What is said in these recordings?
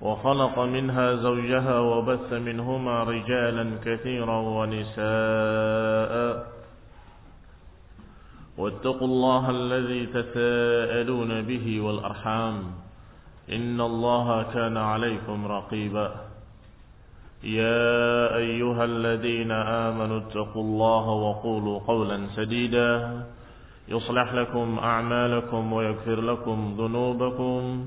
وخلق منها زوجها وبث منهما رجالا كثيرا ونساء. واتقوا الله الذي تساءلون به والأرحام. إن الله كان عليكم رقيبا. يا أيها الذين آمنوا اتقوا الله وقولوا قولا سديدا. يصلح لكم أعمالكم ويغفر لكم ذنوبكم.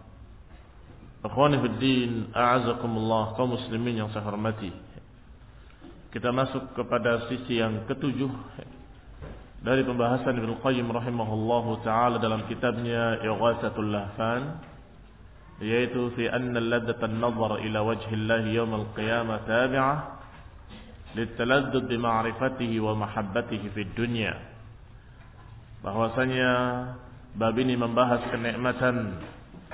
Akhwani fi din, a'azakumullah kaum muslimin yang saya hormati. Kita masuk kepada sisi yang ketujuh dari pembahasan Ibnu Qayyim rahimahullahu taala dalam kitabnya Ighatsatul Lahfan yaitu fi anna ladzata an-nazar ila wajhi Allah yawm al-qiyamah tabi'ah litaladdud bi ma'rifatihi wa mahabbatihi fi dunya bahwasanya bab ini membahas kenikmatan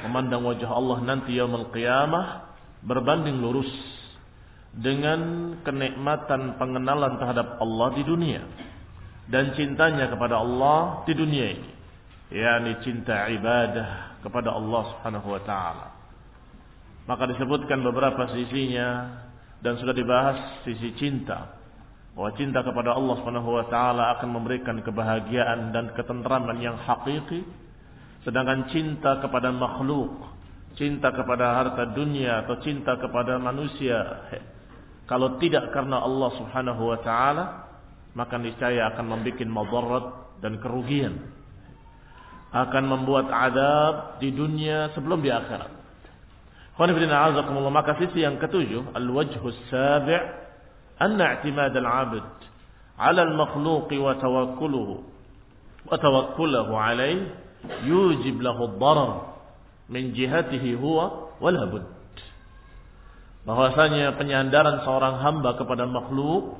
memandang wajah Allah nanti yaumul qiyamah berbanding lurus dengan kenikmatan pengenalan terhadap Allah di dunia dan cintanya kepada Allah di dunia ini. Yakni cinta ibadah kepada Allah Subhanahu wa taala. Maka disebutkan beberapa sisinya dan sudah dibahas sisi cinta. Bahwa cinta kepada Allah Subhanahu wa taala akan memberikan kebahagiaan dan ketentraman yang hakiki sedangkan cinta kepada makhluk cinta kepada harta dunia atau cinta kepada manusia kalau tidak karena Allah Subhanahu wa taala maka niscaya akan membuat madarat dan kerugian. Akan membuat adab di dunia sebelum di akhirat. Maka sisi yang ketujuh al-wajhus sabi' anna i'timad al-'abd 'ala al-makhluq wa tawakkuluhu wa tawakkulahu 'alayhi yujib lahu ad-darar min jihatihi huwa wala bahwasanya penyandaran seorang hamba kepada makhluk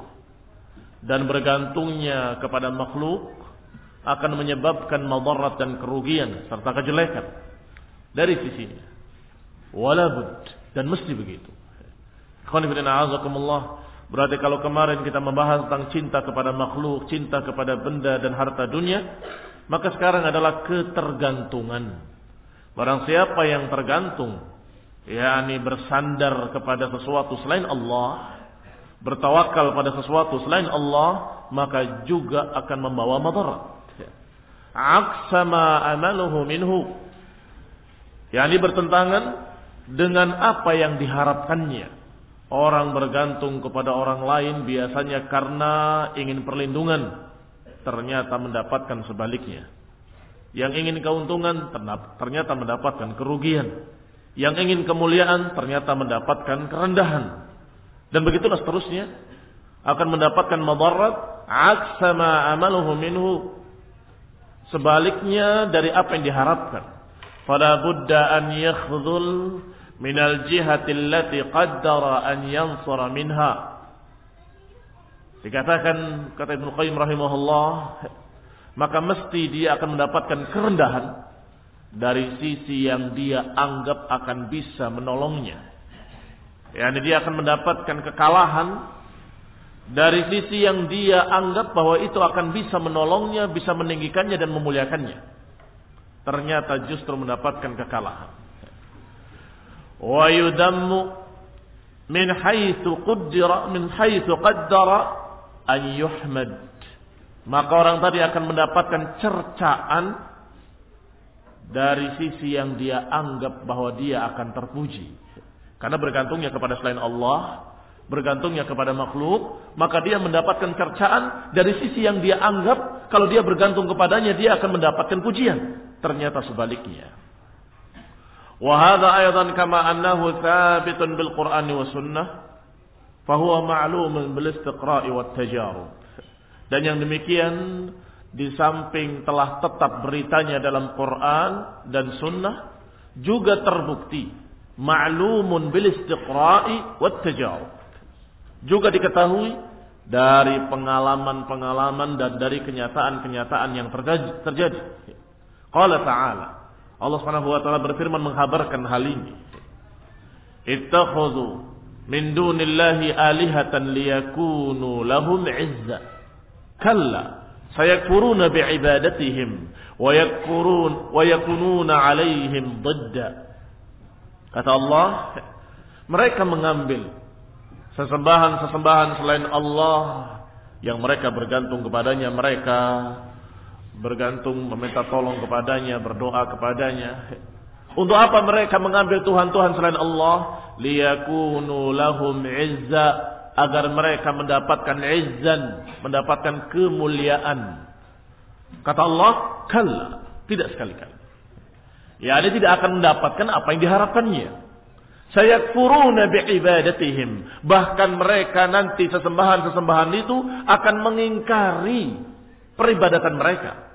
dan bergantungnya kepada makhluk akan menyebabkan madarat dan kerugian serta kejelekan dari sisinya. Wala dan mesti begitu. Berarti kalau kemarin kita membahas tentang cinta kepada makhluk cinta kepada benda dan harta dunia maka sekarang adalah ketergantungan. Barang siapa yang tergantung yakni bersandar kepada sesuatu selain Allah bertawakal pada sesuatu selain Allah maka juga akan membawa madarat. Aksama amaluhu minhu. Yakni bertentangan dengan apa yang diharapkannya. Orang bergantung kepada orang lain biasanya karena ingin perlindungan, ternyata mendapatkan sebaliknya. Yang ingin keuntungan ternyata mendapatkan kerugian. Yang ingin kemuliaan ternyata mendapatkan kerendahan. Dan begitulah seterusnya akan mendapatkan madarat aksama amaluhu minhu sebaliknya dari apa yang diharapkan. Fala budda an yakhdhul minal jihati allati qaddara an yansura minha. Dikatakan kata Ibnu Qayyim rahimahullah, maka mesti dia akan mendapatkan kerendahan dari sisi yang dia anggap akan bisa menolongnya. Yani dia akan mendapatkan kekalahan dari sisi yang dia anggap bahwa itu akan bisa menolongnya, bisa meninggikannya dan memuliakannya. Ternyata justru mendapatkan kekalahan. Wa yudammu min haitsu qaddara min haitsu qaddara an yuhmad. Maka orang tadi akan mendapatkan cercaan dari sisi yang dia anggap bahwa dia akan terpuji. Karena bergantungnya kepada selain Allah, bergantungnya kepada makhluk, maka dia mendapatkan cercaan dari sisi yang dia anggap kalau dia bergantung kepadanya dia akan mendapatkan pujian. Ternyata sebaliknya. Wa hadha aidan kama annahu thabitun bil Qur'ani wa sunnah fahuwa ma'lumun bil istiqra'i wat tajarub. Dan yang demikian di samping telah tetap beritanya dalam Quran dan sunnah juga terbukti ma'lumun bil istiqra'i wat tajarub juga diketahui dari pengalaman-pengalaman dan dari kenyataan-kenyataan yang terjadi. Qala ta'ala. Allah Subhanahu wa taala berfirman menghabarkan hal ini. Ittakhadhu min dunillahi alihatan liyakunu lahum 'izza. Kalla sayakfuruna bi'ibadatihim wa yakfurun wa yakununa 'alaihim ضد. Kata Allah, mereka mengambil sesembahan-sesembahan selain Allah yang mereka bergantung kepadanya, mereka bergantung meminta tolong kepadanya, berdoa kepadanya. Untuk apa mereka mengambil Tuhan-Tuhan selain Allah? Liyakunu lahum izza agar mereka mendapatkan izzan, mendapatkan kemuliaan. Kata Allah, kalla, tidak sekali-kali. Ya, dia tidak akan mendapatkan apa yang diharapkannya. Sayakfuruna bi'ibadatihim. Bahkan mereka nanti sesembahan-sesembahan itu akan mengingkari peribadatan mereka.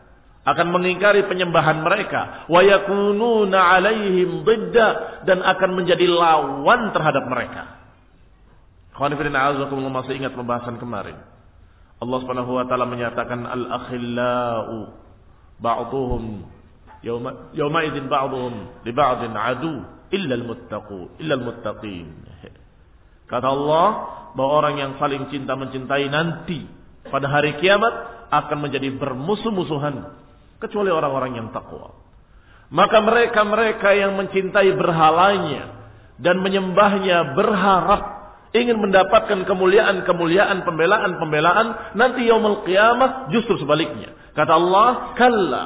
Akan mengingkari penyembahan mereka. Wa yakununa alaihim bidda. Dan akan menjadi lawan terhadap mereka. Khawanifirin a'azakumullah masih ingat pembahasan kemarin. Allah subhanahu wa ta'ala menyatakan al-akhillau ba'duhum yawma, yawma idin ba'duhum li ba'din adu illa al-muttaqu, illa al-muttaqin. Kata Allah bahwa orang yang saling cinta mencintai nanti pada hari kiamat akan menjadi bermusuh-musuhan kecuali orang-orang yang takwa. Maka mereka-mereka yang mencintai berhalanya dan menyembahnya berharap ingin mendapatkan kemuliaan-kemuliaan, pembelaan-pembelaan nanti yaumul qiyamah justru sebaliknya. Kata Allah, kalla,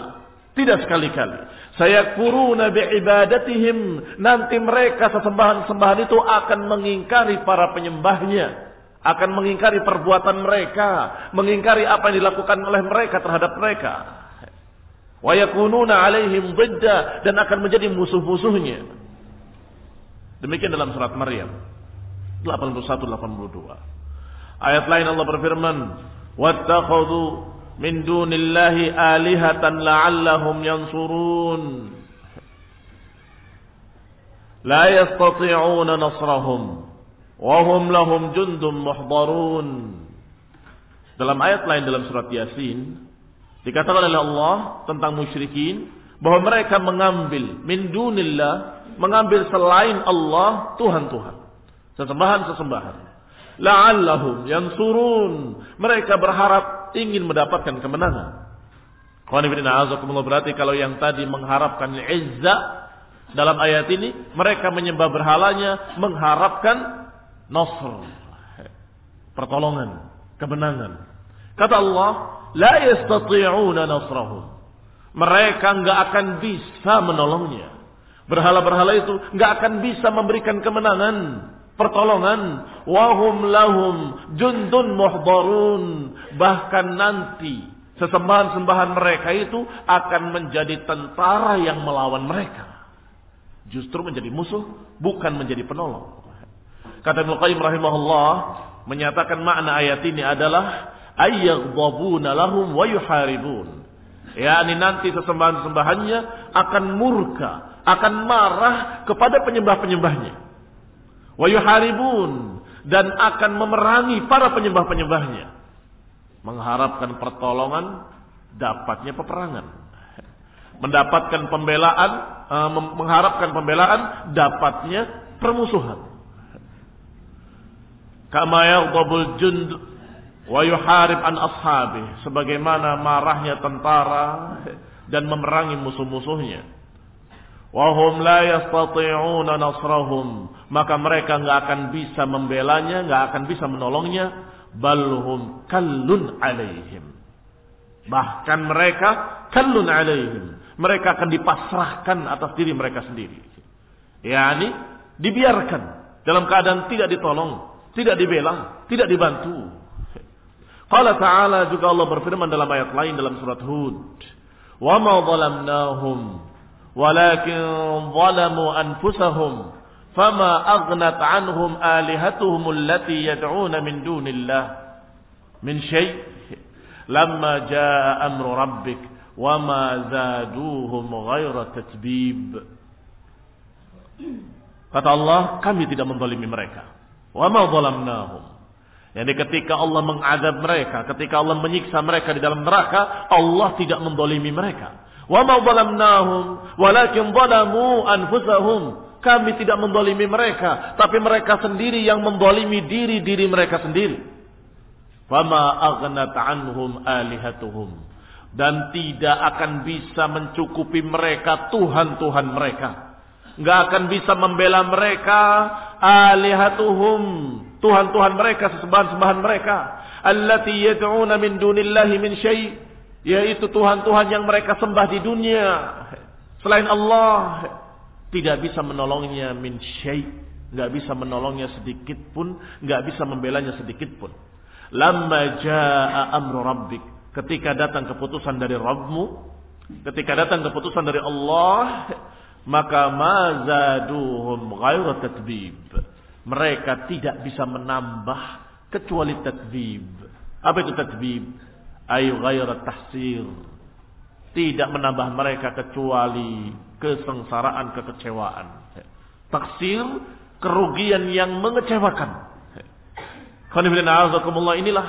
tidak sekali-kali. Saya kuruna bi'ibadatihim. Nanti mereka sesembahan-sembahan itu akan mengingkari para penyembahnya. Akan mengingkari perbuatan mereka. Mengingkari apa yang dilakukan oleh mereka terhadap mereka. Wa yakununa alaihim bidda. Dan akan menjadi musuh-musuhnya. Demikian dalam surat Maryam. 81-82. Ayat lain Allah berfirman. Wattakhadu min dunillahi alihatan la'allahum yansurun la yastati'una nasrahum wa hum lahum jundum muhdarun dalam ayat lain dalam surat Yasin dikatakan oleh Allah tentang musyrikin bahwa mereka mengambil min dunillah mengambil selain Allah Tuhan-Tuhan. Sesembahan-sesembahan la'allahum yansurun. Mereka berharap ingin mendapatkan kemenangan. Berarti kalau yang tadi mengharapkan izza dalam ayat ini mereka menyembah berhalanya mengharapkan nasr. Pertolongan kemenangan. Kata Allah la yastati'una nasrahum. Mereka enggak akan bisa menolongnya. Berhala-berhala itu enggak akan bisa memberikan kemenangan pertolongan. Wahum lahum jundun muhdarun. Bahkan nanti sesembahan-sembahan mereka itu akan menjadi tentara yang melawan mereka. Justru menjadi musuh bukan menjadi penolong. Kata Ibnu Qayyim rahimahullah menyatakan makna ayat ini adalah ayyaghdabuna lahum wa yuharibun. Yakni nanti sesembahan-sembahannya akan murka akan marah kepada penyembah-penyembahnya. Wa yuharibun dan akan memerangi para penyembah-penyembahnya. Mengharapkan pertolongan dapatnya peperangan. Mendapatkan pembelaan eh, mengharapkan pembelaan dapatnya permusuhan. Kama yaghdabul jund wa yuharib an ashabi sebagaimana marahnya tentara dan memerangi musuh-musuhnya. Wahum la yastati'una nasrahum maka mereka nggak akan bisa membelanya nggak akan bisa menolongnya balhum kallun alaihim. Bahkan mereka kallun alaihim mereka akan dipasrahkan atas diri mereka sendiri. Yakni dibiarkan dalam keadaan tidak ditolong tidak dibela tidak dibantu Qala ta'ala juga Allah berfirman dalam ayat lain dalam surat Hud. Wa ma zalamnahum walakin zalamu anfusahum fama aghnat anhum alihatuhum allati yad'una min dunillah min syai' lamma jaa amru rabbik wa ma zaduhum ghaira tatbib. Kata Allah, kami tidak menzalimi mereka. Wa ma zalamnahum Yani ketika Allah mengadab mereka, ketika Allah menyiksa mereka di dalam neraka, Allah tidak mendolimi mereka. Wa ma zalamnahum, walakin zalamu anfusahum. Kami tidak mendolimi mereka, tapi mereka sendiri yang mendolimi diri-diri mereka sendiri. Fama aghnat anhum alihatuhum. Dan tidak akan bisa mencukupi mereka Tuhan-Tuhan mereka. Nggak akan bisa membela mereka alihatuhum Tuhan-Tuhan mereka, sesembahan-sembahan mereka. Allati yad'una min dunillahi min syai' yaitu Tuhan-Tuhan yang mereka sembah di dunia. Selain Allah. Tidak bisa menolongnya min syai' nggak bisa menolongnya sedikit pun. Nggak bisa membelanya sedikit pun. Lamma jaa amru rabbik. Ketika datang keputusan dari Rabbmu. Ketika datang keputusan dari Allah. Maka mazaduhum ghairu tatbib mereka tidak bisa menambah kecuali tadbib. Apa itu tadbib? Ayu ghaira tahsir. Tidak menambah mereka kecuali kesengsaraan, kekecewaan. Taksir, kerugian yang mengecewakan. inilah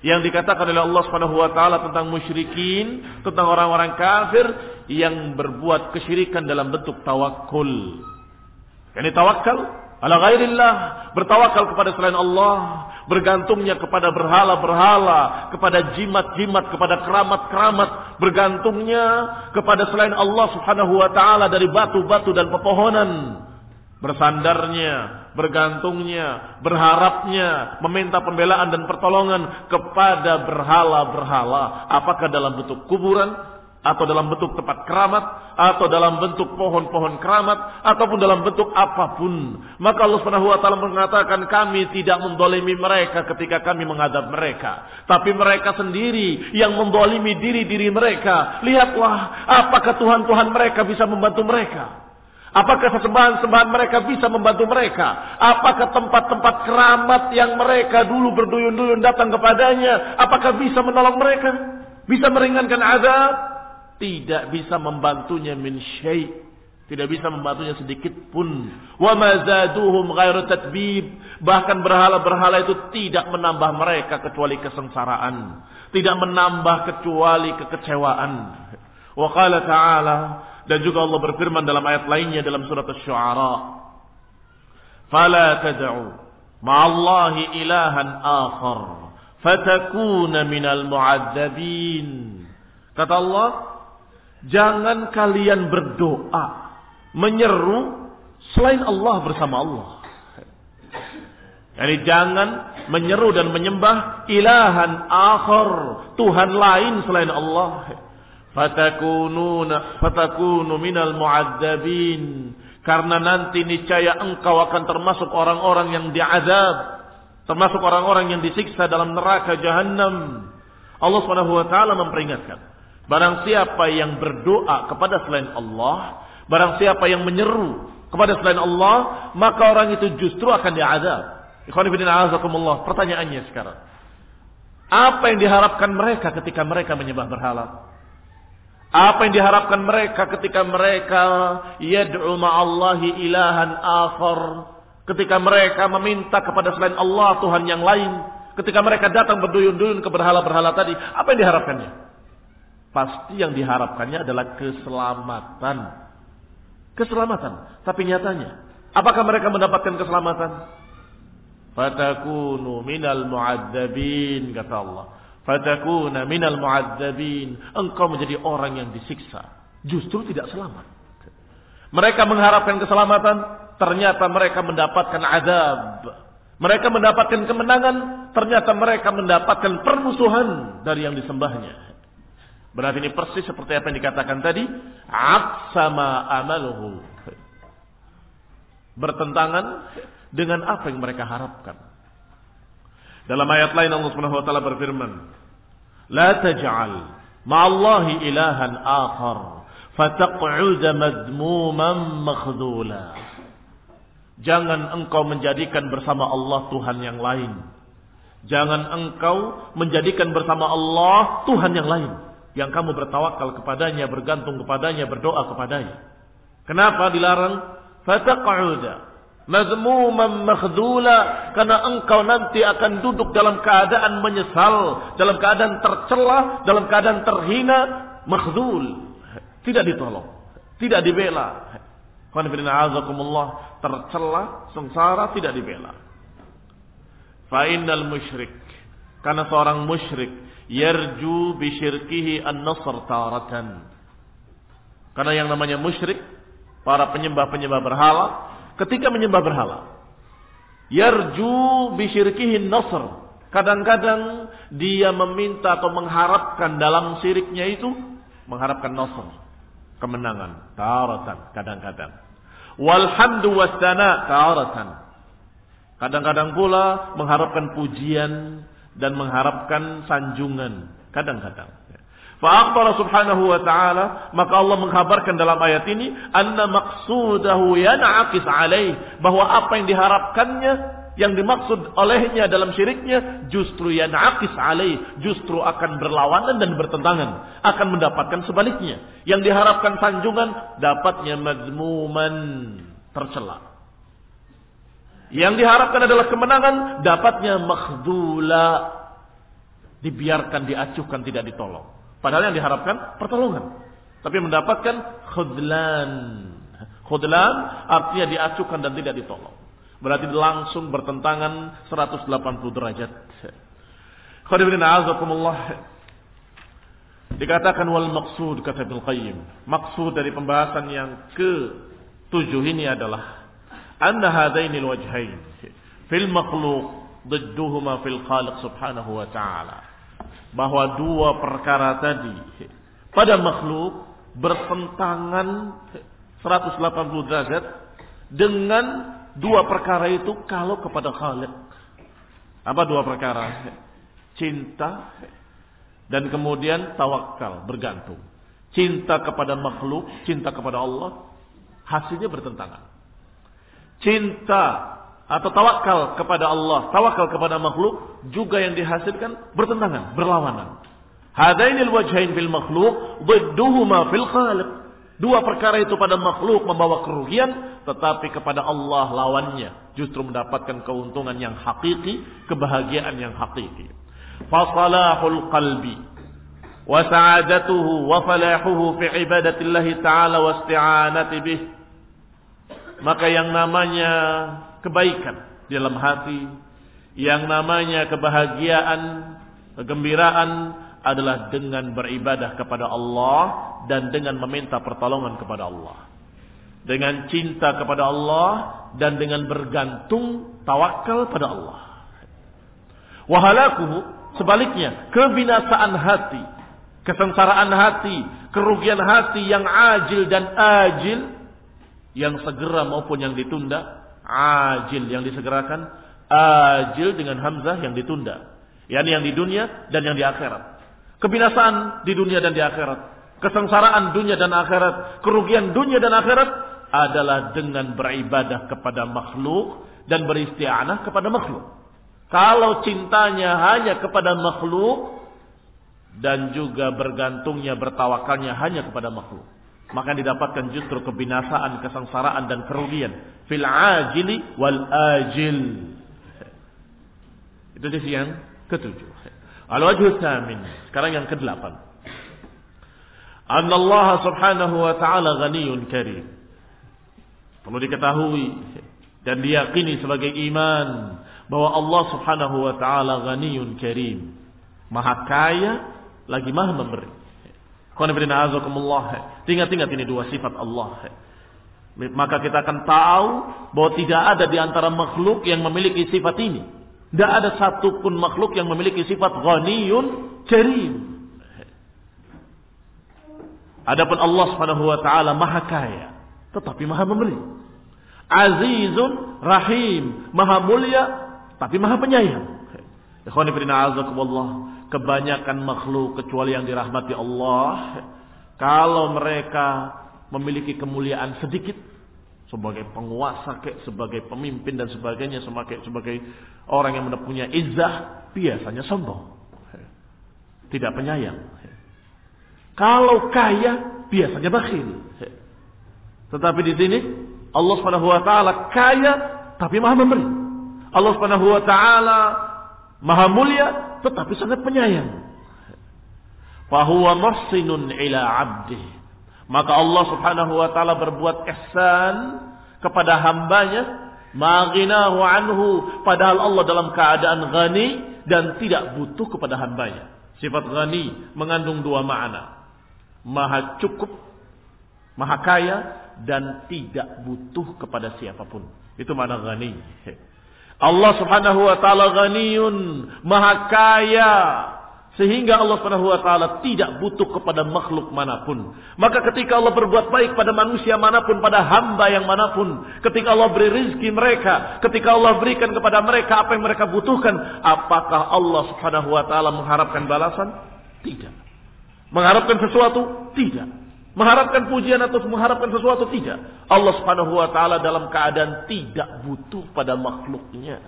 yang dikatakan oleh Allah Subhanahu wa taala tentang musyrikin, tentang orang-orang kafir yang berbuat kesyirikan dalam bentuk tawakul. Ini tawakal ala ghairillah, bertawakal kepada selain Allah, bergantungnya kepada berhala-berhala, kepada jimat-jimat, kepada keramat-keramat, bergantungnya kepada selain Allah Subhanahu wa taala dari batu-batu dan pepohonan. Bersandarnya, bergantungnya, berharapnya, meminta pembelaan dan pertolongan kepada berhala-berhala, apakah dalam bentuk kuburan atau dalam bentuk tempat keramat, atau dalam bentuk pohon-pohon keramat, ataupun dalam bentuk apa pun. Maka Allah Subhanahu wa taala mengatakan kami tidak mendolimi mereka ketika kami menghadap mereka, tapi mereka sendiri yang mendolimi diri-diri mereka. Lihatlah apakah Tuhan-Tuhan mereka bisa membantu mereka. Apakah sesembahan-sembahan mereka bisa membantu mereka? Apakah tempat-tempat keramat yang mereka dulu berduyun-duyun datang kepadanya, apakah bisa menolong mereka? Bisa meringankan azab? Tidak bisa membantunya min syai' tidak bisa membantunya sedikit pun. Wa mazaduhum ghairu tatbib bahkan berhala-berhala itu tidak menambah mereka kecuali kesengsaraan. Tidak menambah kecuali kekecewaan. Wa qala ta'ala dan juga Allah berfirman dalam ayat lainnya dalam surat asy-syu'ara. Fala tad'u ma'allahi ilahan akhar fatakuna minal mu'adzabin. Kata Allah Jangan kalian berdoa menyeru selain Allah bersama Allah. Jadi jangan menyeru dan menyembah ilahan akhar, Tuhan lain selain Allah. Fatakununa fatakunu minal mu'adzabin. Karena nanti niscaya engkau akan termasuk orang-orang yang diazab, termasuk orang-orang yang disiksa dalam neraka jahanam. Allah taala memperingatkan Barang siapa yang berdoa kepada selain Allah, barang siapa yang menyeru kepada selain Allah, maka orang itu justru akan diazab. Ikhwanifidina Pertanyaannya sekarang. Apa yang diharapkan mereka ketika mereka menyembah berhala? Apa yang diharapkan mereka ketika mereka yad'u ma'allahi ilahan akhar? Ketika mereka meminta kepada selain Allah Tuhan yang lain? Ketika mereka datang berduyun-duyun ke berhala-berhala tadi, apa yang diharapkannya? Pasti yang diharapkannya adalah keselamatan. Keselamatan. Tapi nyatanya, apakah mereka mendapatkan keselamatan? fatakunu minal mu'adzabin kata Allah. Fatakuna minal mu'adzabin. Engkau menjadi orang yang disiksa. Justru tidak selamat. Mereka mengharapkan keselamatan, ternyata mereka mendapatkan azab. Mereka mendapatkan kemenangan, ternyata mereka mendapatkan permusuhan dari yang disembahnya. Berarti ini persis seperti apa yang dikatakan tadi, sama amaluhu. Bertentangan dengan apa yang mereka harapkan. Dalam ayat lain Allah Subhanahu wa taala berfirman, "La taj'al ma'allahi ilahan akhar fataq'ud madmuman makhdula." Jangan engkau menjadikan bersama Allah Tuhan yang lain. Jangan engkau menjadikan bersama Allah Tuhan yang lain yang kamu bertawakal kepadanya, bergantung kepadanya, berdoa kepadanya. Kenapa dilarang? Fataq'uda mazmuman makhdula karena engkau nanti akan duduk dalam keadaan menyesal, dalam keadaan tercela, dalam keadaan terhina, makhdul, tidak ditolong, tidak dibela. azakumullah tercela, sengsara, tidak dibela. Fa'innal musyrik karena seorang musyrik yarju bisyirkihi an-nasr taratan. Karena yang namanya musyrik, para penyembah-penyembah berhala, ketika menyembah berhala. Yarju bisyirkihin nasr. Kadang-kadang dia meminta atau mengharapkan dalam siriknya itu mengharapkan nasr, kemenangan, taratan kadang-kadang. Walhamdu wasdana taratan. Kadang-kadang pula mengharapkan pujian dan mengharapkan sanjungan kadang-kadang. Fa'akhbara subhanahu wa ta'ala, maka Allah mengkabarkan dalam ayat ini, anna maqsudahu yan'aqis alaih, bahwa apa yang diharapkannya, yang dimaksud olehnya dalam syiriknya, justru yan'aqis alaih, justru akan berlawanan dan bertentangan, akan mendapatkan sebaliknya. Yang diharapkan sanjungan, dapatnya mazmuman, tercela. Yang diharapkan adalah kemenangan, dapatnya makhdula, dibiarkan, diacuhkan, tidak ditolong. Padahal yang diharapkan pertolongan. Tapi mendapatkan khudlan. Khudlan artinya diacukan dan tidak ditolong. Berarti langsung bertentangan 180 derajat. Khadibina azakumullah. Dikatakan wal maksud kata Ibnu Qayyim. Maksud dari pembahasan yang ke tujuh ini adalah anna hadainil wajhain fil makhluq ضدهما fil khaliq subhanahu wa ta'ala bahwa dua perkara tadi pada makhluk bertentangan 180 derajat dengan dua perkara itu kalau kepada Khalik. Apa dua perkara? Cinta dan kemudian tawakal, bergantung. Cinta kepada makhluk, cinta kepada Allah, hasilnya bertentangan. Cinta atau tawakal kepada Allah, tawakal kepada makhluk juga yang dihasilkan bertentangan, berlawanan. Hadainil wajhain fil makhluk dhidduhuma fil khaliq. Dua perkara itu pada makhluk membawa kerugian, tetapi kepada Allah lawannya justru mendapatkan keuntungan yang hakiki, kebahagiaan yang hakiki. Fasalahul qalbi wa sa'adatuhu wa falahuhu fi ibadatillahi ta'ala wa isti'anati bih. Maka yang namanya kebaikan di dalam hati, yang namanya kebahagiaan, kegembiraan adalah dengan beribadah kepada Allah dan dengan meminta pertolongan kepada Allah. Dengan cinta kepada Allah dan dengan bergantung tawakal pada Allah. Wahalakuhu sebaliknya kebinasaan hati, kesengsaraan hati, kerugian hati yang ajil dan ajil yang segera maupun yang ditunda ajil yang disegerakan, ajil dengan hamzah yang ditunda. Yani yang di dunia dan yang di akhirat. Kebinasaan di dunia dan di akhirat. Kesengsaraan dunia dan akhirat. Kerugian dunia dan akhirat adalah dengan beribadah kepada makhluk dan beristianah kepada makhluk. Kalau cintanya hanya kepada makhluk dan juga bergantungnya bertawakalnya hanya kepada makhluk maka didapatkan justru kebinasaan, kesengsaraan dan kerugian fil ajili wal ajil. Itu sisi yang ketujuh. Al wajh tsamin. Sekarang yang kedelapan. Allah Subhanahu wa taala ghaniyun karim. Perlu diketahui dan diyakini sebagai iman bahwa Allah Subhanahu wa taala ghaniyun karim. Maha kaya lagi maha memberi. Ingat-ingat ini dua sifat Allah. Maka kita akan tahu bahwa tidak ada di antara makhluk yang memiliki sifat ini. Tidak ada satupun makhluk yang memiliki sifat ghaniyun karim. Adapun Allah Subhanahu wa taala Maha Kaya, tetapi Maha Memberi. Azizun Rahim, Maha Mulia tapi Maha Penyayang. Kebanyakan makhluk kecuali yang dirahmati Allah kalau mereka memiliki kemuliaan sedikit sebagai penguasa sebagai pemimpin dan sebagainya sebagai sebagai orang yang punya izzah biasanya sombong. Tidak penyayang. Kalau kaya biasanya bakhil. Tetapi di sini Allah taala kaya tapi Maha memberi. Allah taala Maha mulia tetapi sangat penyayang fahuwa muhsinun ila 'abdihi maka Allah subhanahu wa ta'ala berbuat ihsan kepada hambanya. Maghinahu anhu. Padahal Allah dalam keadaan ghani dan tidak butuh kepada hambanya. Sifat ghani mengandung dua makna. Maha cukup, maha kaya, dan tidak butuh kepada siapa pun. Itu makna ghani. Allah subhanahu wa ta'ala ghaniyun, maha kaya, sehingga Allah Subhanahu wa taala tidak butuh kepada makhluk mana pun. Maka ketika Allah berbuat baik pada manusia mana pun, pada hamba yang mana pun, ketika Allah beri rizki mereka, ketika Allah berikan kepada mereka apa yang mereka butuhkan, apakah Allah Subhanahu wa taala mengharapkan balasan? Tidak. Mengharapkan sesuatu? Tidak. Mengharapkan pujian atau mengharapkan sesuatu? Tidak. Allah Subhanahu wa taala dalam keadaan tidak butuh pada makhluknya.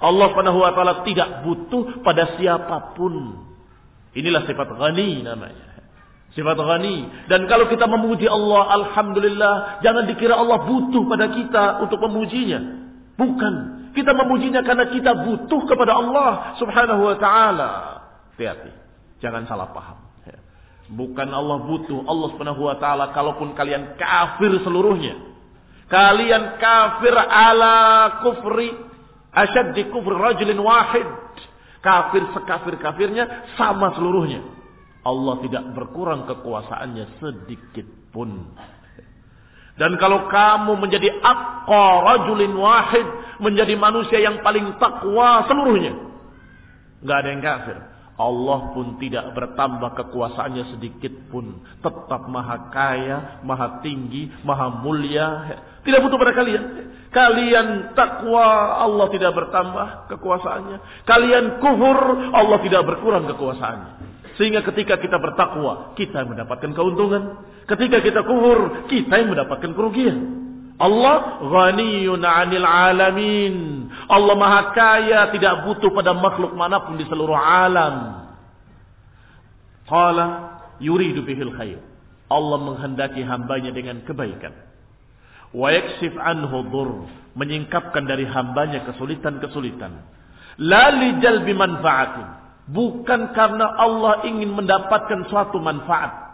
Allah Subhanahu wa taala tidak butuh pada siapa pun. Inilah sifat ghani namanya. Sifat ghani. Dan kalau kita memuji Allah, alhamdulillah, jangan dikira Allah butuh pada kita untuk memujinya. Bukan. Kita memujinya karena kita butuh kepada Allah Subhanahu wa taala. Hati-hati. Jangan salah paham. Bukan Allah butuh Allah Subhanahu wa taala kalaupun kalian kafir seluruhnya. Kalian kafir ala kufri Asyad kufur rajulin wahid. Kafir sekafir-kafirnya sama seluruhnya. Allah tidak berkurang kekuasaannya sedikit pun. Dan kalau kamu menjadi aqqa rajulin wahid. Menjadi manusia yang paling takwa seluruhnya. Nggak ada yang kafir. Allah pun tidak bertambah kekuasaannya sedikit pun. Tetap maha kaya, maha tinggi, maha mulia. Tidak butuh pada kalian. Kalian takwa, Allah tidak bertambah kekuasaannya. Kalian kufur, Allah tidak berkurang kekuasaannya. Sehingga ketika kita bertakwa, kita mendapatkan keuntungan. Ketika kita kufur, kita yang mendapatkan kerugian. Allah ghaniyun 'anil alamin. Allah Maha Kaya, tidak butuh pada makhluk mana pun di seluruh alam. Qala yuridu bihil khair. Allah menghendaki hambanya dengan kebaikan. Wa yaksif anhu dhur. Menyingkapkan dari hambanya kesulitan-kesulitan. La jalbi manfaatin. Bukan karena Allah ingin mendapatkan suatu manfaat.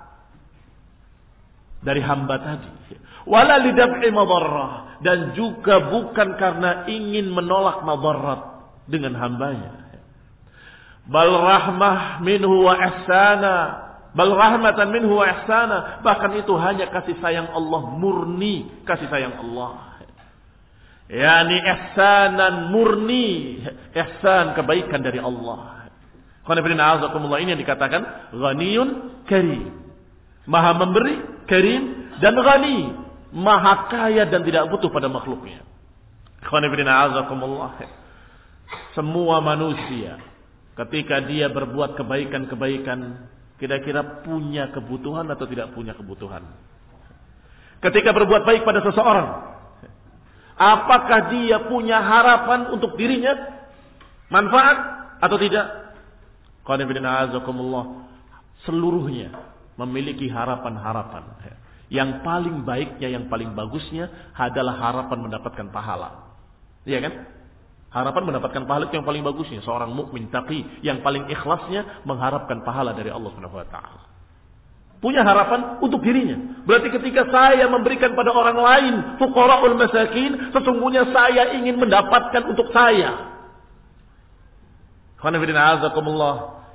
Dari hamba tadi wala lidaf'i madarrah dan juga bukan karena ingin menolak madarat dengan hambanya. Bal rahmah minhu wa ihsana bal rahmatan minhu wa ihsana bahkan itu hanya kasih sayang Allah murni kasih sayang Allah. Yani ihsanan murni ihsan kebaikan dari Allah. Ini yang dikatakan ghaniyun karim. Maha memberi, karim dan ghani maha kaya dan tidak butuh pada makhluknya. Semua manusia ketika dia berbuat kebaikan-kebaikan kira-kira punya kebutuhan atau tidak punya kebutuhan. Ketika berbuat baik pada seseorang, apakah dia punya harapan untuk dirinya manfaat atau tidak? Seluruhnya memiliki harapan-harapan. Yang paling baiknya, yang paling bagusnya adalah harapan mendapatkan pahala. Iya kan? Harapan mendapatkan pahala itu yang paling bagusnya. Seorang mukmin taqi yang paling ikhlasnya mengharapkan pahala dari Allah Subhanahu wa taala. Punya harapan untuk dirinya. Berarti ketika saya memberikan pada orang lain, fuqara'ul masakin, sesungguhnya saya ingin mendapatkan untuk saya.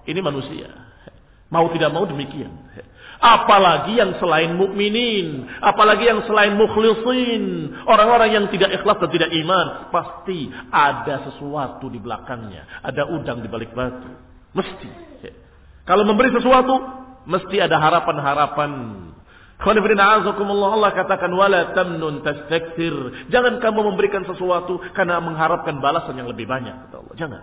Ini manusia. Mau tidak mau demikian. Apalagi yang selain mukminin, apalagi yang selain mukhlisin, orang-orang yang tidak ikhlas dan tidak iman, pasti ada sesuatu di belakangnya, ada udang di balik batu. Mesti. Kalau memberi sesuatu, mesti ada harapan-harapan. Allah katakan wala tamnun. Jangan kamu memberikan sesuatu karena mengharapkan balasan yang lebih banyak, kata Allah. Jangan.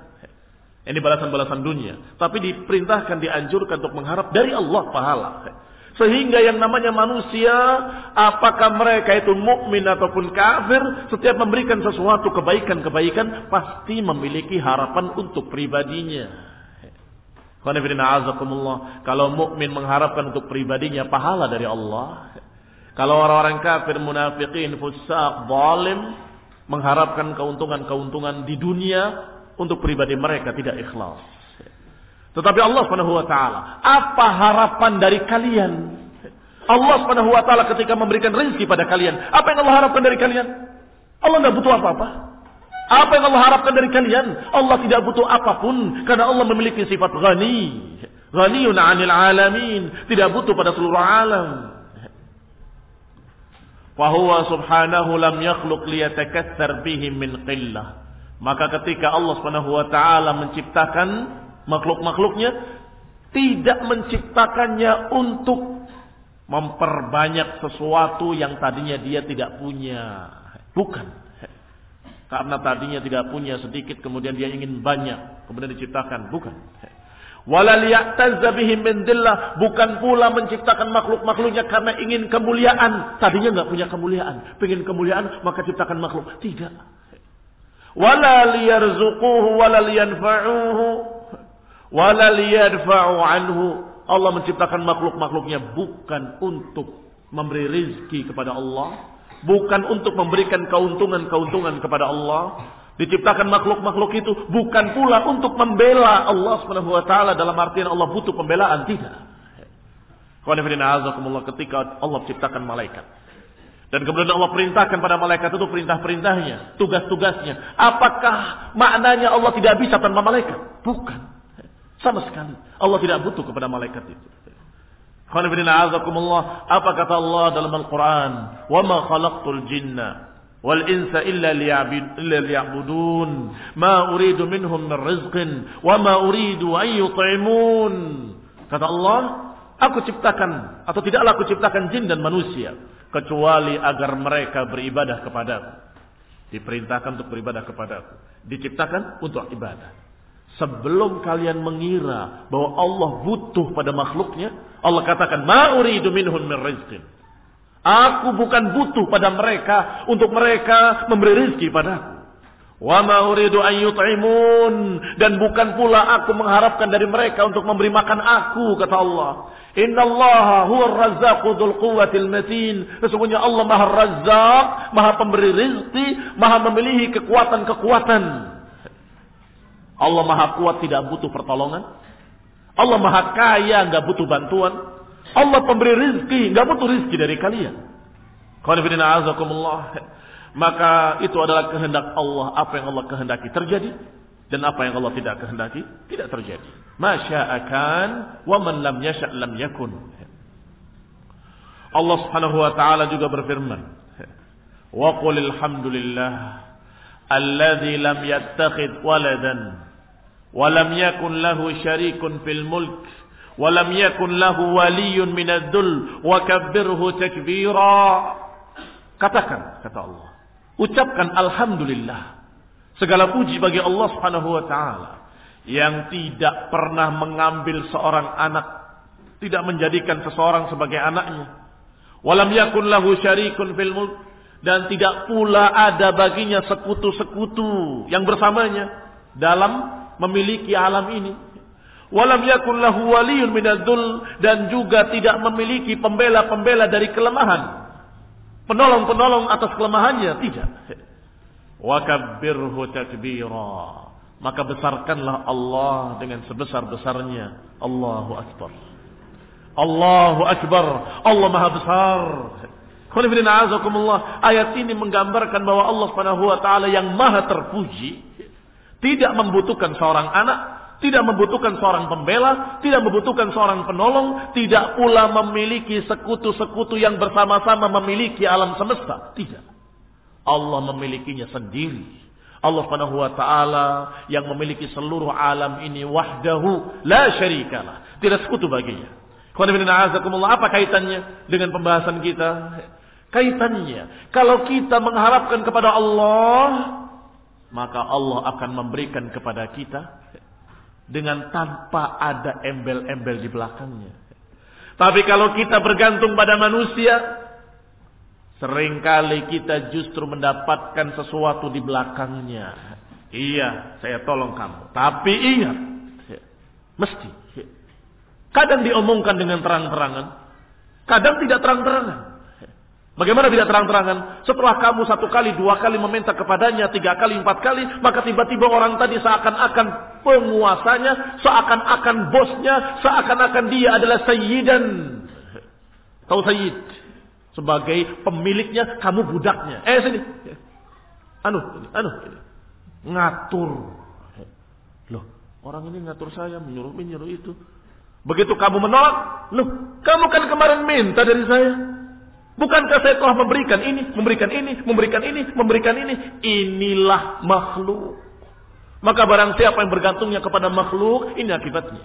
Ini balasan-balasan dunia. Tapi diperintahkan, dianjurkan untuk mengharap dari Allah pahala. Sehingga yang namanya manusia, apakah mereka itu mukmin ataupun kafir, setiap memberikan sesuatu kebaikan-kebaikan, pasti memiliki harapan untuk pribadinya. Kalau mukmin mengharapkan untuk pribadinya pahala dari Allah. Kalau orang-orang kafir, munafikin, fusak, zalim, mengharapkan keuntungan-keuntungan di dunia untuk pribadi mereka tidak ikhlas. Tetapi Allah Subhanahu wa taala, apa harapan dari kalian? Allah Subhanahu wa taala ketika memberikan rezeki pada kalian, apa yang Allah harapkan dari kalian? Allah tidak butuh apa-apa. Apa yang Allah harapkan dari kalian? Allah tidak butuh apa pun karena Allah memiliki sifat ghani. Ghaniyun 'anil 'alamin, tidak butuh pada seluruh alam. Wa huwa subhanahu lam yakhluq liyatakassar bihim min qillah. Maka ketika Allah Subhanahu wa taala menciptakan makhluk-makhluknya tidak menciptakannya untuk memperbanyak sesuatu yang tadinya dia tidak punya. Bukan. Karena tadinya tidak punya sedikit kemudian dia ingin banyak, kemudian diciptakan. Bukan. bukan pula menciptakan makhluk-makhluknya karena ingin kemuliaan. Tadinya nggak punya kemuliaan, pengen kemuliaan maka ciptakan makhluk. Tidak. Wala liyarzuquhu wala. Allah menciptakan makhluk-makhluknya bukan untuk memberi rizki kepada Allah, bukan untuk memberikan keuntungan-keuntungan kepada Allah. Diciptakan makhluk-makhluk itu bukan pula untuk membela Allah taala dalam artian Allah butuh pembelaan, tidak. ketika Allah ciptakan malaikat. Dan kemudian Allah perintahkan pada malaikat itu perintah-perintahnya, tugas-tugasnya. Apakah maknanya Allah tidak bisa tanpa malaikat? Bukan. Sama sekali. Allah tidak butuh kepada malaikat itu. Apa kata Allah dalam Al-Quran? Jinna wal insa illa liya'budun ma uridu minhum min rizqin wa ma uridu an yut'imun. Kata Allah, aku ciptakan atau tidaklah aku ciptakan jin dan manusia kecuali agar mereka beribadah kepadaku. Diperintahkan untuk beribadah kepadaku. Diciptakan untuk ibadah. Sebelum kalian mengira bahwa Allah butuh pada makhluknya, Allah katakan, "Ma uridu minhum min rizqin." Aku bukan butuh pada mereka untuk mereka memberi rizki padaku. Wa ma uridu an yut'imun dan bukan pula aku mengharapkan dari mereka untuk memberi makan aku kata Allah. Inna Allah huwa razzaqu dzul quwwatil matin. Sesungguhnya Allah Maha Razzaq, Maha pemberi rizki, Maha memiliki kekuatan-kekuatan Allah maha kuat tidak butuh pertolongan. Allah maha kaya nggak butuh bantuan. Allah pemberi rizki nggak butuh rizki dari kalian. Maka itu adalah kehendak Allah. Apa yang Allah kehendaki terjadi. Dan apa yang Allah tidak kehendaki, tidak terjadi. Masya'akan, wa man lam yasha' lam yakun. Allah subhanahu wa ta'ala juga berfirman. Wa qulil hamdulillah. Alladhi lam yattakhid waladan. Wa lam yakun lahu syarikun fil mulk. Wa lam yakun lahu waliyun minadzul. Wa kabbirhu takbira. Katakan, kata Allah. Ucapkan Alhamdulillah segala puji bagi Allah Subhanahu wa taala yang tidak pernah mengambil seorang anak tidak menjadikan seseorang sebagai anaknya walam yakun lahu syarikun fil mulk dan tidak pula ada baginya sekutu-sekutu yang bersamanya dalam memiliki alam ini. Walam yakun lahu waliyun minadzul dan juga tidak memiliki pembela-pembela dari kelemahan. Penolong-penolong atas kelemahannya tidak. Wa kabbirhu takbira. Maka besarkanlah Allah dengan sebesar-besarnya. Allahu akbar. Allahu Akbar. Allah Maha Besar. Ayat ini menggambarkan bahwa Allah Subhanahu wa taala yang maha terpuji tidak membutuhkan seorang anak, tidak membutuhkan seorang pembela, tidak membutuhkan seorang penolong, tidak pula memiliki sekutu-sekutu yang bersama-sama memiliki alam semesta. Tidak. Allah memilikinya sendiri. Allah Subhanahu wa taala yang memiliki seluruh alam ini wahdahu la syarikalah. Tidak sekutu baginya. Apa kaitannya dengan pembahasan kita? Kaitannya, kalau kita mengharapkan kepada Allah, maka Allah akan memberikan kepada kita dengan tanpa ada embel-embel di belakangnya. Tapi kalau kita bergantung pada manusia, sering kali kita justru mendapatkan sesuatu di belakangnya. Iya, saya tolong kamu. Tapi ingat, mesti. Kadang diomongkan dengan terang-terangan, kadang tidak terang-terangan. Bagaimana tidak terang-terangan? Setelah kamu satu kali, dua kali meminta kepadanya, tiga kali, empat kali, maka tiba-tiba orang tadi seakan-akan penguasanya, seakan-akan bosnya, seakan-akan dia adalah sayyidan. Tahu sayyid? Sebagai pemiliknya, kamu budaknya. Eh sini. Anu, anu. Ngatur. Loh, orang ini ngatur saya, menyuruh, menyuruh itu. Begitu kamu menolak, loh, kamu kan kemarin minta dari saya. Bukankah saya telah memberikan ini, memberikan ini, memberikan ini, memberikan ini? Inilah makhluk. Maka barang siapa yang bergantungnya kepada makhluk, ini akibatnya.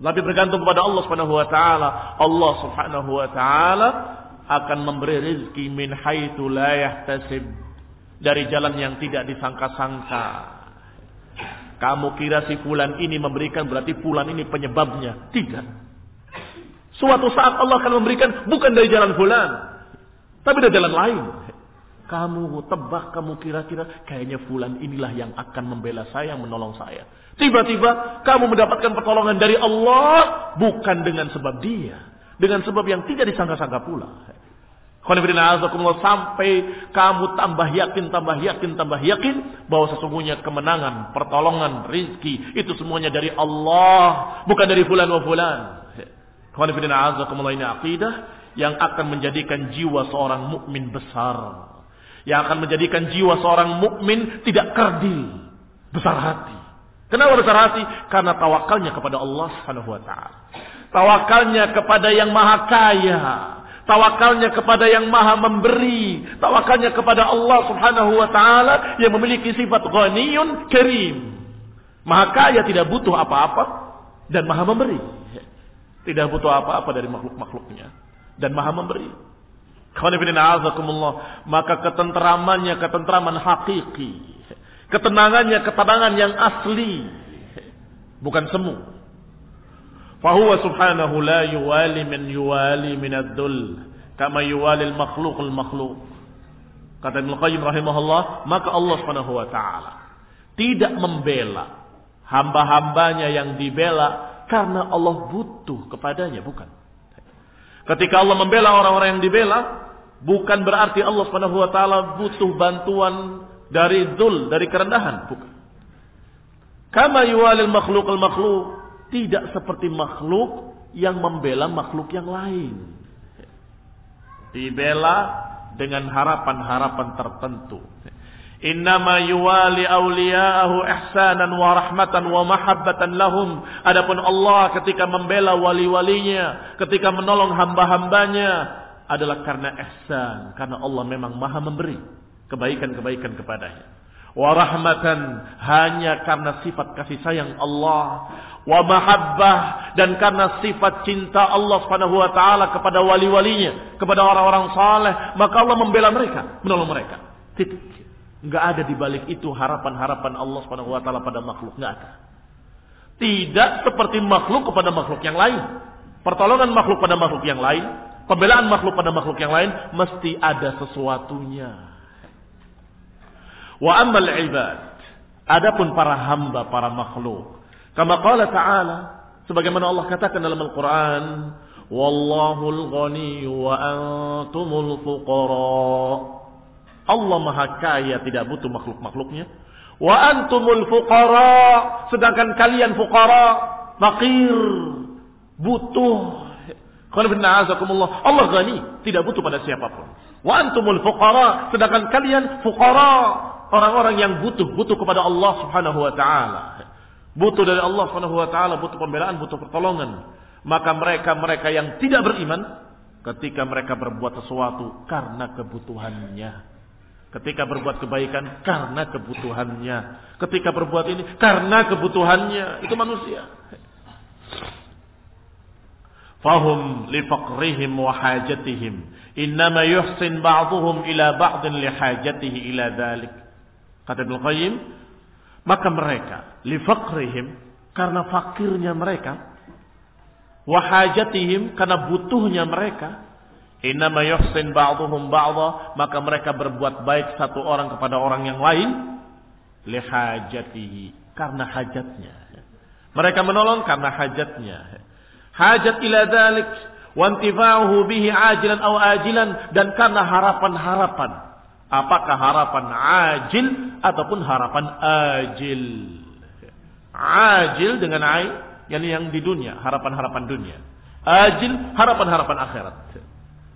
Tapi bergantung kepada Allah Subhanahu wa taala, Allah Subhanahu wa taala akan memberi rezeki min haitsu la yahtasib dari jalan yang tidak disangka-sangka. Kamu kira si fulan ini memberikan berarti fulan ini penyebabnya? Tidak. Suatu saat Allah akan memberikan bukan dari jalan fulan. Tapi dari jalan lain. Kamu tebak, kamu kira-kira kayaknya fulan inilah yang akan membela saya, menolong saya. Tiba-tiba kamu mendapatkan pertolongan dari Allah bukan dengan sebab dia. Dengan sebab yang tidak disangka-sangka pula. Sampai kamu tambah yakin, tambah yakin, tambah yakin bahwa sesungguhnya kemenangan, pertolongan, rizki itu semuanya dari Allah, bukan dari fulan wa fulan. ini akidah yang akan menjadikan jiwa seorang mukmin besar. Yang akan menjadikan jiwa seorang mukmin tidak kerdil, besar hati. Kenapa besar hati? Karena tawakalnya kepada Allah Subhanahu wa taala. Tawakalnya kepada yang maha kaya. Tawakalnya kepada yang maha memberi. Tawakalnya kepada Allah subhanahu wa ta'ala yang memiliki sifat ghaniyun karim. Maha kaya tidak butuh apa-apa dan maha memberi. Tidak butuh apa-apa dari makhluk-makhluknya. Dan maha memberi. Maka ketenteramannya ketenteraman hakiki. Ketenangannya ketenangan yang asli. Bukan semu. Fahuwa subhanahu la yuwali min yuwali min ad-dul. Kama yuwali al-makhluk. Kata Ibn Qayyim rahimahullah. Maka Allah subhanahu wa ta'ala. Tidak membela hamba-hambanya yang dibela karena Allah butuh kepadanya, bukan. Ketika Allah membela orang-orang yang dibela, bukan berarti Allah Subhanahu wa taala butuh bantuan dari dul, dari kerendahan, bukan. Kama yuwalil makhluk al makhluk, tidak seperti makhluk yang membela makhluk yang lain. Dibela dengan harapan-harapan tertentu. Innama yuwali awliya'ahu ihsanan wa rahmatan wa mahabbatan lahum. Adapun Allah ketika membela wali-walinya, ketika menolong hamba-hambanya adalah karena ihsan, karena Allah memang Maha memberi kebaikan-kebaikan kepadanya. Wa rahmatan hanya karena sifat kasih sayang Allah, wa mahabbah dan karena sifat cinta Allah Subhanahu wa taala kepada wali-walinya, kepada orang-orang saleh, maka Allah membela mereka, menolong mereka. Titik. Enggak ada di balik itu harapan-harapan Allah Subhanahu wa taala pada makhluk, enggak ada. Tidak seperti makhluk kepada makhluk yang lain. Pertolongan makhluk pada makhluk yang lain, pembelaan makhluk pada makhluk yang lain mesti ada sesuatunya. Wa ammal ibad. Adapun para hamba, para makhluk. Kama qala ta'ala. Sebagaimana Allah katakan dalam Al-Quran. Wallahul ghani wa antumul fuqara. Allah maha kaya tidak butuh makhluk-makhluknya. Wa antumul fuqara. Sedangkan kalian fuqara. Makir. Butuh. Allah ghani, tidak butuh pada siapa pun. Wa antumul fuqara, sedangkan kalian fuqara, orang-orang yang butuh, butuh kepada Allah Subhanahu wa taala. Butuh dari Allah Subhanahu wa taala, butuh pembelaan, butuh pertolongan. Maka mereka-mereka yang tidak beriman ketika mereka berbuat sesuatu karena kebutuhannya. Ketika berbuat kebaikan karena kebutuhannya. Ketika berbuat ini karena kebutuhannya. Itu manusia. Fahum lifaqrihim wa hajatihim. Innama yuhsin ba'duhum ila ba'din lihajatihi ila dhalik. Kata Ibn Qayyim. Maka mereka lifaqrihim. Karena fakirnya mereka. Wahajatihim karena butuhnya mereka. Innama yuhsin ba'duhum ba'dha, maka mereka berbuat baik satu orang kepada orang yang lain lihajatihi, karena hajatnya. Mereka menolong karena hajatnya. Hajat ila dzalik wa intifa'uhu bihi ajilan aw ajilan dan karena harapan-harapan. Apakah harapan ajil ataupun harapan ajil? Ajil dengan ai, yakni yang di dunia, harapan-harapan dunia. Ajil harapan-harapan akhirat.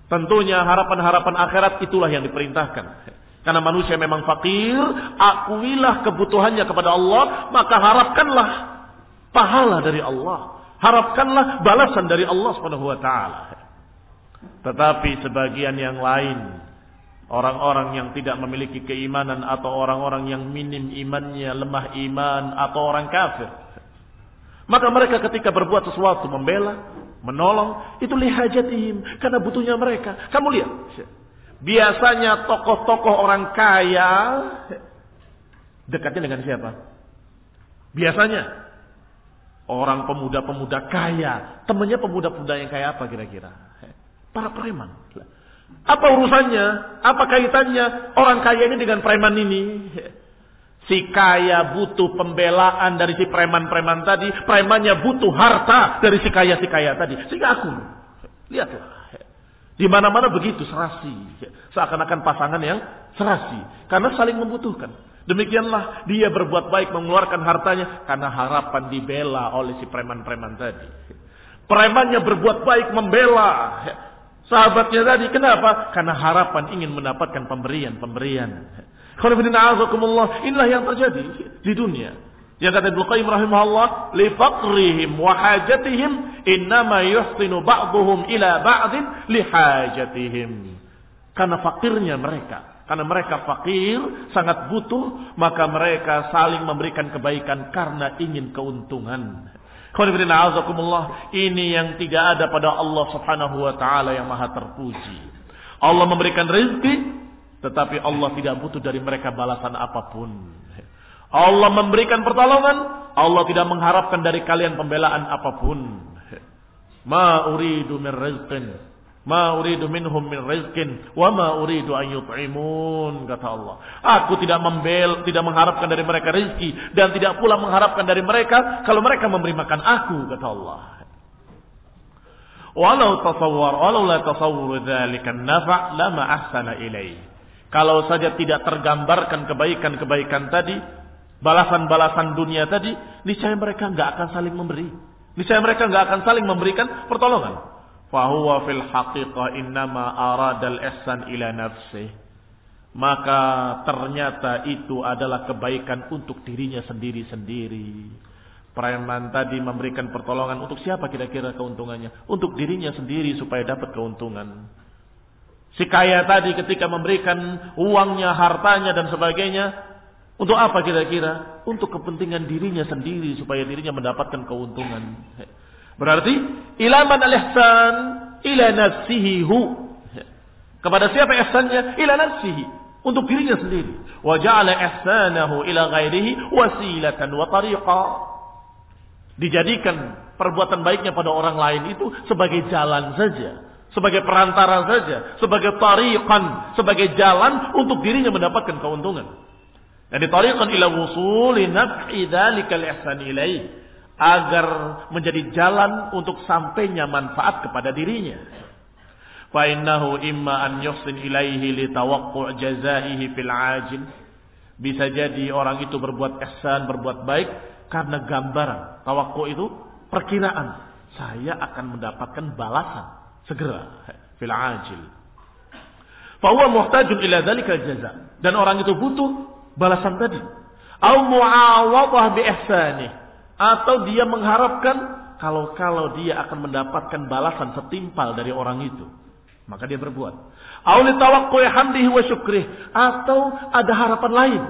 Tentunya harapan-harapan akhirat itulah yang diperintahkan. Karena manusia memang fakir, akuilah kebutuhannya kepada Allah, maka harapkanlah pahala dari Allah. Harapkanlah balasan dari Allah taala. Tetapi sebagian yang lain, orang-orang yang tidak memiliki keimanan atau orang-orang yang minim imannya, lemah iman atau orang kafir. Maka mereka ketika berbuat sesuatu membela, menolong itu lihajatihim karena butuhnya mereka. Kamu lihat, biasanya tokoh-tokoh orang kaya dekatnya dengan siapa? Biasanya orang pemuda-pemuda kaya, temannya pemuda-pemuda yang kaya apa kira-kira? Para preman. Apa urusannya? Apa kaitannya orang kaya ini dengan preman ini? Si kaya butuh pembelaan dari si preman-preman tadi. Premannya butuh harta dari si kaya-si kaya tadi. Sehingga aku. Lihatlah. Di mana-mana begitu serasi. Seakan-akan pasangan yang serasi. Karena saling membutuhkan. Demikianlah dia berbuat baik mengeluarkan hartanya. Karena harapan dibela oleh si preman-preman tadi. Premannya berbuat baik membela sahabatnya tadi. Kenapa? Karena harapan ingin mendapatkan pemberian-pemberian. Inilah yang terjadi di dunia. Yang kata Ibnu Qayyim rahimahullah, li faqrihim wa hajatihim innama yuhsinu ba'dhum ila ba'din li hajatihim. Karena fakirnya mereka, karena mereka fakir, sangat butuh, maka mereka saling memberikan kebaikan karena ingin keuntungan. Ini yang tidak ada pada Allah Subhanahu wa taala yang maha terpuji. Allah memberikan rezeki tetapi Allah tidak butuh dari mereka balasan apa pun. Allah memberikan pertolongan. Allah tidak mengharapkan dari kalian pembelaan apa pun. Ma uridu min rizqin. Ma uridu minhum min rizqin. Wa ma uridu an yut'imun. Kata Allah. Aku tidak membel, tidak mengharapkan dari mereka rezeki. Dan tidak pula mengharapkan dari mereka. Kalau mereka memberi makan aku. Kata Allah. Walau tasawwar. Walau la tasawwur dhalika nafa' lama ahsana ilaih. Kalau saja tidak tergambarkan kebaikan-kebaikan tadi, balasan-balasan dunia tadi, niscaya mereka nggak akan saling memberi. Niscaya mereka nggak akan saling memberikan pertolongan. Fahuwa fil haqiqah innama aradal ihsan ila nafsih. Maka ternyata itu adalah kebaikan untuk dirinya sendiri-sendiri. Preman tadi memberikan pertolongan untuk siapa kira-kira keuntungannya? Untuk dirinya sendiri supaya dapat keuntungan. Si kaya tadi ketika memberikan uangnya, hartanya dan sebagainya, untuk apa kira-kira? Untuk kepentingan dirinya sendiri supaya dirinya mendapatkan keuntungan. Berarti ilaman al-ihsan ila nafsihi hu. Kepada siapa ihsannya? Ila nafsihi. Untuk dirinya sendiri. Wa ja'ala ihsanahu ila ghairihi wasilatan wa tariqa. Dijadikan perbuatan baiknya pada orang lain itu sebagai jalan saja sebagai perantara saja, sebagai tariqan, sebagai jalan untuk dirinya mendapatkan keuntungan. Dan tariqan ila wusuli naf'i dzalikal ihsan ilaih agar menjadi jalan untuk sampainya manfaat kepada dirinya. Fa innahu imma an yuhsin ilaihi li tawaqqu'u jazaihi fil ajil. Bisa jadi orang itu berbuat ihsan, berbuat baik karena gambaran. Tawakku itu perkiraan. Saya akan mendapatkan balasan segera fil ajil. Fahuwa muhtajun ila dzalika jaza. Dan orang itu butuh balasan tadi. Au muawadhah bi ihsanih. Atau dia mengharapkan kalau-kalau dia akan mendapatkan balasan setimpal dari orang itu, maka dia berbuat. Au li tawaqqu'i hamdihi wa syukrih. Atau ada harapan lain,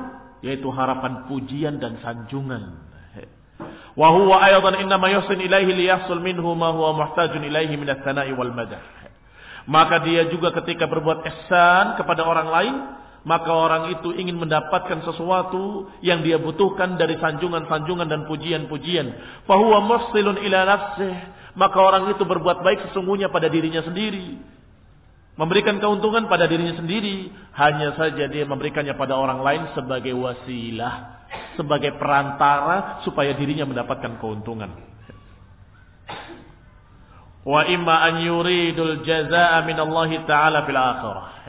yaitu harapan pujian dan sanjungan. Wa huwa ayatan innama yuhsin ilaihi liyahsul minhu ma huwa muhtajun ilaihi min ats-tsana'i wal madah. Maka dia juga ketika berbuat ihsan kepada orang lain, maka orang itu ingin mendapatkan sesuatu yang dia butuhkan dari sanjungan-sanjungan dan pujian-pujian. Fahuwa mufsilun ila nafsih. Maka orang itu berbuat baik sesungguhnya pada dirinya sendiri. Memberikan keuntungan pada dirinya sendiri. Hanya saja dia memberikannya pada orang lain sebagai wasilah. Sebagai perantara supaya dirinya mendapatkan keuntungan. Wa imma an yuridul jazaa min Allah Ta'ala fil akhirah.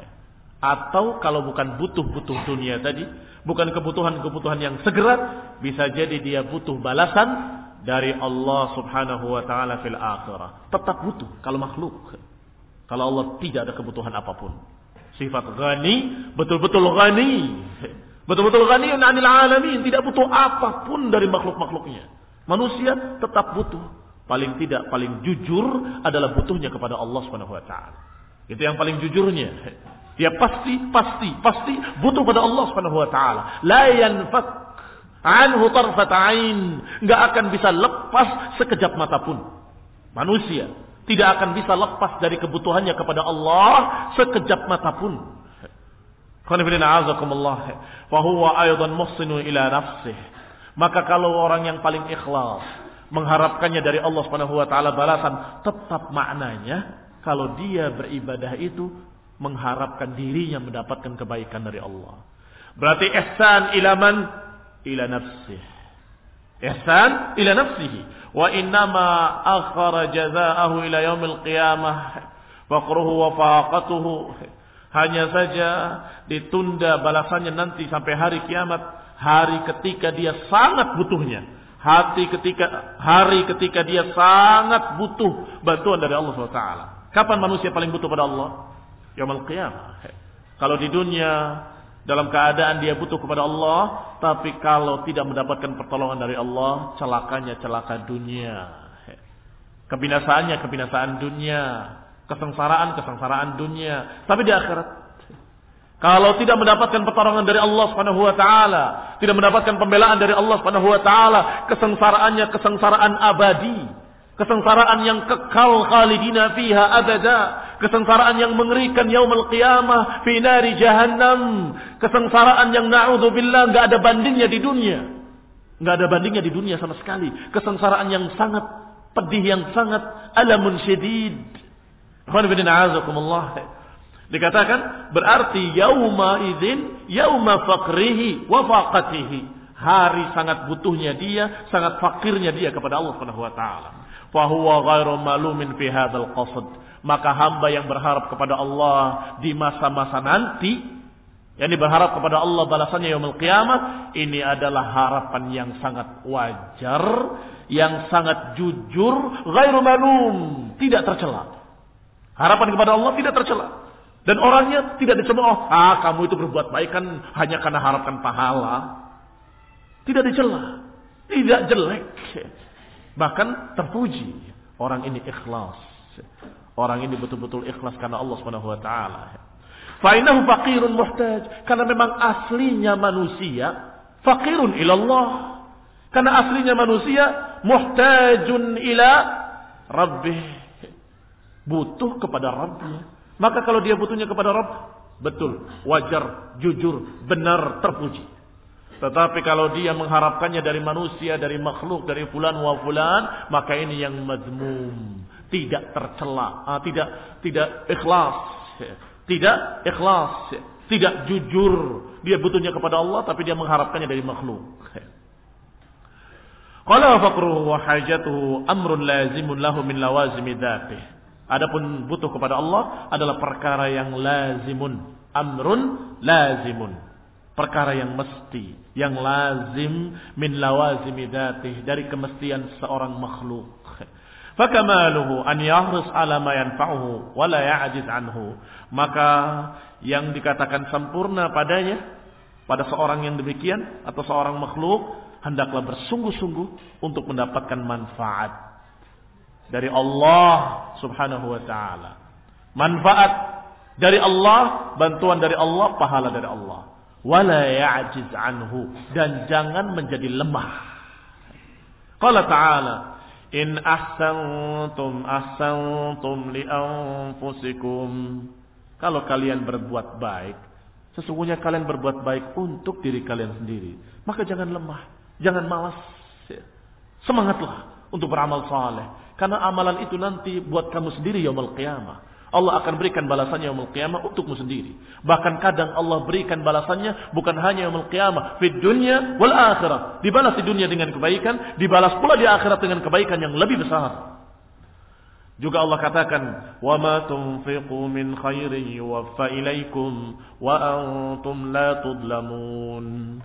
Atau kalau bukan butuh-butuh dunia tadi, bukan kebutuhan-kebutuhan yang segera, bisa jadi dia butuh balasan dari Allah Subhanahu wa taala fil akhirah. Tetap butuh kalau makhluk. Kalau Allah tidak ada kebutuhan apa pun. Sifat ghani, betul-betul ghani. Betul-betul ghani anil alamin, tidak butuh apa pun dari makhluk-makhluknya. Manusia tetap butuh paling tidak paling jujur adalah butuhnya kepada Allah Subhanahu wa taala. Itu yang paling jujurnya. Dia pasti pasti pasti butuh pada Allah Subhanahu wa taala. La yanfak anhu tarfat ain, enggak akan bisa lepas sekejap mata pun. Manusia tidak akan bisa lepas dari kebutuhannya kepada Allah sekejap mata pun. Ila nafsih. Maka kalau orang yang paling ikhlas, mengharapkannya dari Allah Subhanahu wa taala balasan, tetap maknanya kalau dia beribadah itu mengharapkan dirinya mendapatkan kebaikan dari Allah. Berarti ihsan ila man ila nafsih. Ihsan ila nafsihi wa innama akhara jazaahu ila yaumil qiyamah faqruhu wa faqatuhu hanya saja ditunda balasannya nanti sampai hari kiamat hari ketika dia sangat butuhnya hati ketika hari ketika dia sangat butuh bantuan dari Allah SWT. Kapan manusia paling butuh pada Allah? Yaumul qiyamah. Kalau di dunia dalam keadaan dia butuh kepada Allah, tapi kalau tidak mendapatkan pertolongan dari Allah, celakanya celaka dunia. Kebinasaannya kebinasaan dunia, kesengsaraan kesengsaraan dunia. Tapi di akhirat kalau tidak mendapatkan pertolongan dari Allah Subhanahu wa taala, tidak mendapatkan pembelaan dari Allah Subhanahu wa taala, kesengsaraannya kesengsaraan abadi, kesengsaraan yang kekal khalidina fiha abada, kesengsaraan yang mengerikan yaumul qiyamah fi nari jahannam, kesengsaraan yang naudzubillah enggak ada bandingnya di dunia. Enggak ada bandingnya di dunia sama sekali. Kesengsaraan yang sangat pedih yang sangat alamun bin Dikatakan berarti yauma idzin yauma faqrihi wa faqatihi. Hari sangat butuhnya dia, sangat fakirnya dia kepada Allah Subhanahu wa taala. Fa huwa ghairu malumin fi hadzal qasd. Maka hamba yang berharap kepada Allah di masa-masa nanti yang berharap kepada Allah balasannya yaumul qiyamah ini adalah harapan yang sangat wajar, yang sangat jujur, ghairu malum, tidak tercela. Harapan kepada Allah tidak tercela. Dan orangnya tidak dicemooh. Ah, kamu itu berbuat baik kan hanya karena harapan pahala. Tidak dicela. Tidak jelek. Bahkan terpuji. Orang ini ikhlas. Orang ini betul-betul ikhlas karena Allah Subhanahu wa taala. Fa'inahu faqirun muhtaj. Karena memang aslinya manusia faqirun ilallah. Karena aslinya manusia muhtajun ila rabbih. Butuh kepada Rabbnya. Maka kalau dia butuhnya kepada Rabb, betul, wajar, jujur, benar, terpuji. Tetapi kalau dia mengharapkannya dari manusia, dari makhluk, dari fulan wa fulan, maka ini yang mazmum, tidak tercela, ah, tidak tidak ikhlas, tidak ikhlas, tidak jujur. Dia butuhnya kepada Allah tapi dia mengharapkannya dari makhluk. Qala faqruhu wa hajatuhu amrun lazimun lahu min lawazimi dzatihi. Adapun butuh kepada Allah adalah perkara yang lazimun, amrun lazimun. Perkara yang mesti, yang lazim min lawazimi dzatih dari kemestian seorang makhluk. Fakamaluhu an yahris ala ma yanfa'uhu wa la ya'jiz anhu. Maka yang dikatakan sempurna padanya pada seorang yang demikian atau seorang makhluk hendaklah bersungguh-sungguh untuk mendapatkan manfaat dari Allah Subhanahu wa taala. Manfaat dari Allah, bantuan dari Allah, pahala dari Allah. Wala ya'jiz anhu dan jangan menjadi lemah. Qala ta'ala In ahsantum ahsantum li anfusikum. Kalau kalian berbuat baik, sesungguhnya kalian berbuat baik untuk diri kalian sendiri. Maka jangan lemah, jangan malas. Semangatlah untuk beramal saleh. Karena amalan itu nanti buat kamu sendiri yaumul qiyamah. Allah akan berikan balasannya yaumul qiyamah untukmu sendiri. Bahkan kadang Allah berikan balasannya bukan hanya yaumul qiyamah, fid dunya wal akhirah. Dibalas di dunia dengan kebaikan, dibalas pula di akhirat dengan kebaikan yang lebih besar. Juga Allah katakan, "Wa ma tunfiqu min khairin yuwaffa ilaikum wa antum la tudlamun."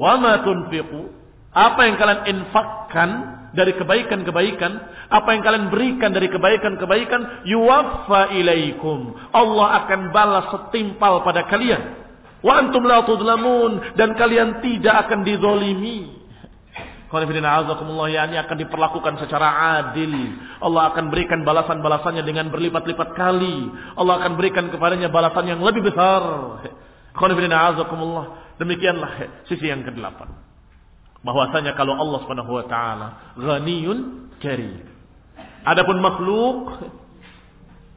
Wa ma tunfiqu, apa yang kalian infakkan dari kebaikan-kebaikan, apa yang kalian berikan dari kebaikan-kebaikan, yuwaffa ilaikum. Allah akan balas setimpal pada kalian. Wa antum la tudlamun dan kalian tidak akan dizolimi. Yani akan diperlakukan secara adil. Allah akan berikan balasan-balasannya dengan berlipat-lipat kali. Allah akan berikan kepadanya balasan yang lebih besar. Demikianlah sisi yang kedelapan bahwasanya kalau Allah Subhanahu wa taala ghaniyun karim. Adapun makhluk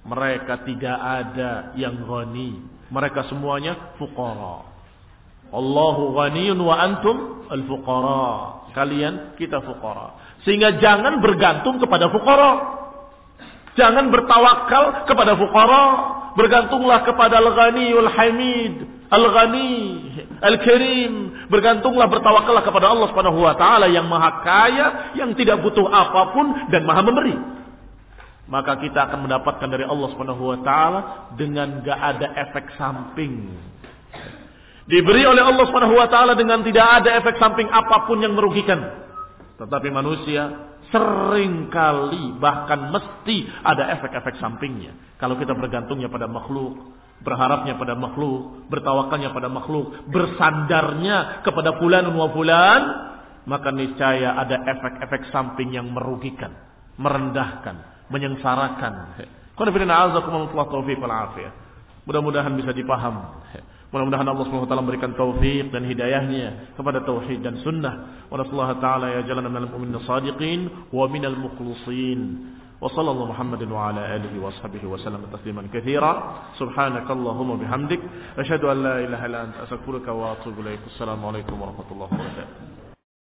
mereka tidak ada yang ghani. Mereka semuanya fuqara. Allahu ghaniyun wa antum al-fuqara. Kalian kita fuqara. Sehingga jangan bergantung kepada fuqara. Jangan bertawakal kepada fuqara. Bergantunglah kepada al-ghaniyul hamid. Al-ghani, al-karim, Bergantunglah bertawakallah kepada Allah Subhanahu wa taala yang maha kaya, yang tidak butuh apa pun dan maha memberi. Maka kita akan mendapatkan dari Allah Subhanahu wa taala dengan gak ada efek samping. Diberi oleh Allah Subhanahu wa taala dengan tidak ada efek samping apa pun yang merugikan. Tetapi manusia sering kali bahkan mesti ada efek-efek sampingnya. Kalau kita bergantungnya pada makhluk, berharapnya pada makhluk, bertawakalnya pada makhluk, bersandarnya kepada fulan wa fulan, maka niscaya ada efek-efek samping yang merugikan, merendahkan, menyengsarakan. Mudah-mudahan bisa dipaham. Mudah-mudahan Allah SWT memberikan taufik dan hidayahnya kepada tauhid dan sunnah. Wa ta'ala ya jalana minal mu'minin sadiqin wa minal mukhlisin. وصلى الله محمد وعلى آله وصحبه وسلم تسليما كثيرا. سبحانك اللهم وبحمدك. أشهد أن لا إله إلا أنت أستغفرك وأتوب إليك. السلام عليكم ورحمة الله وبركاته.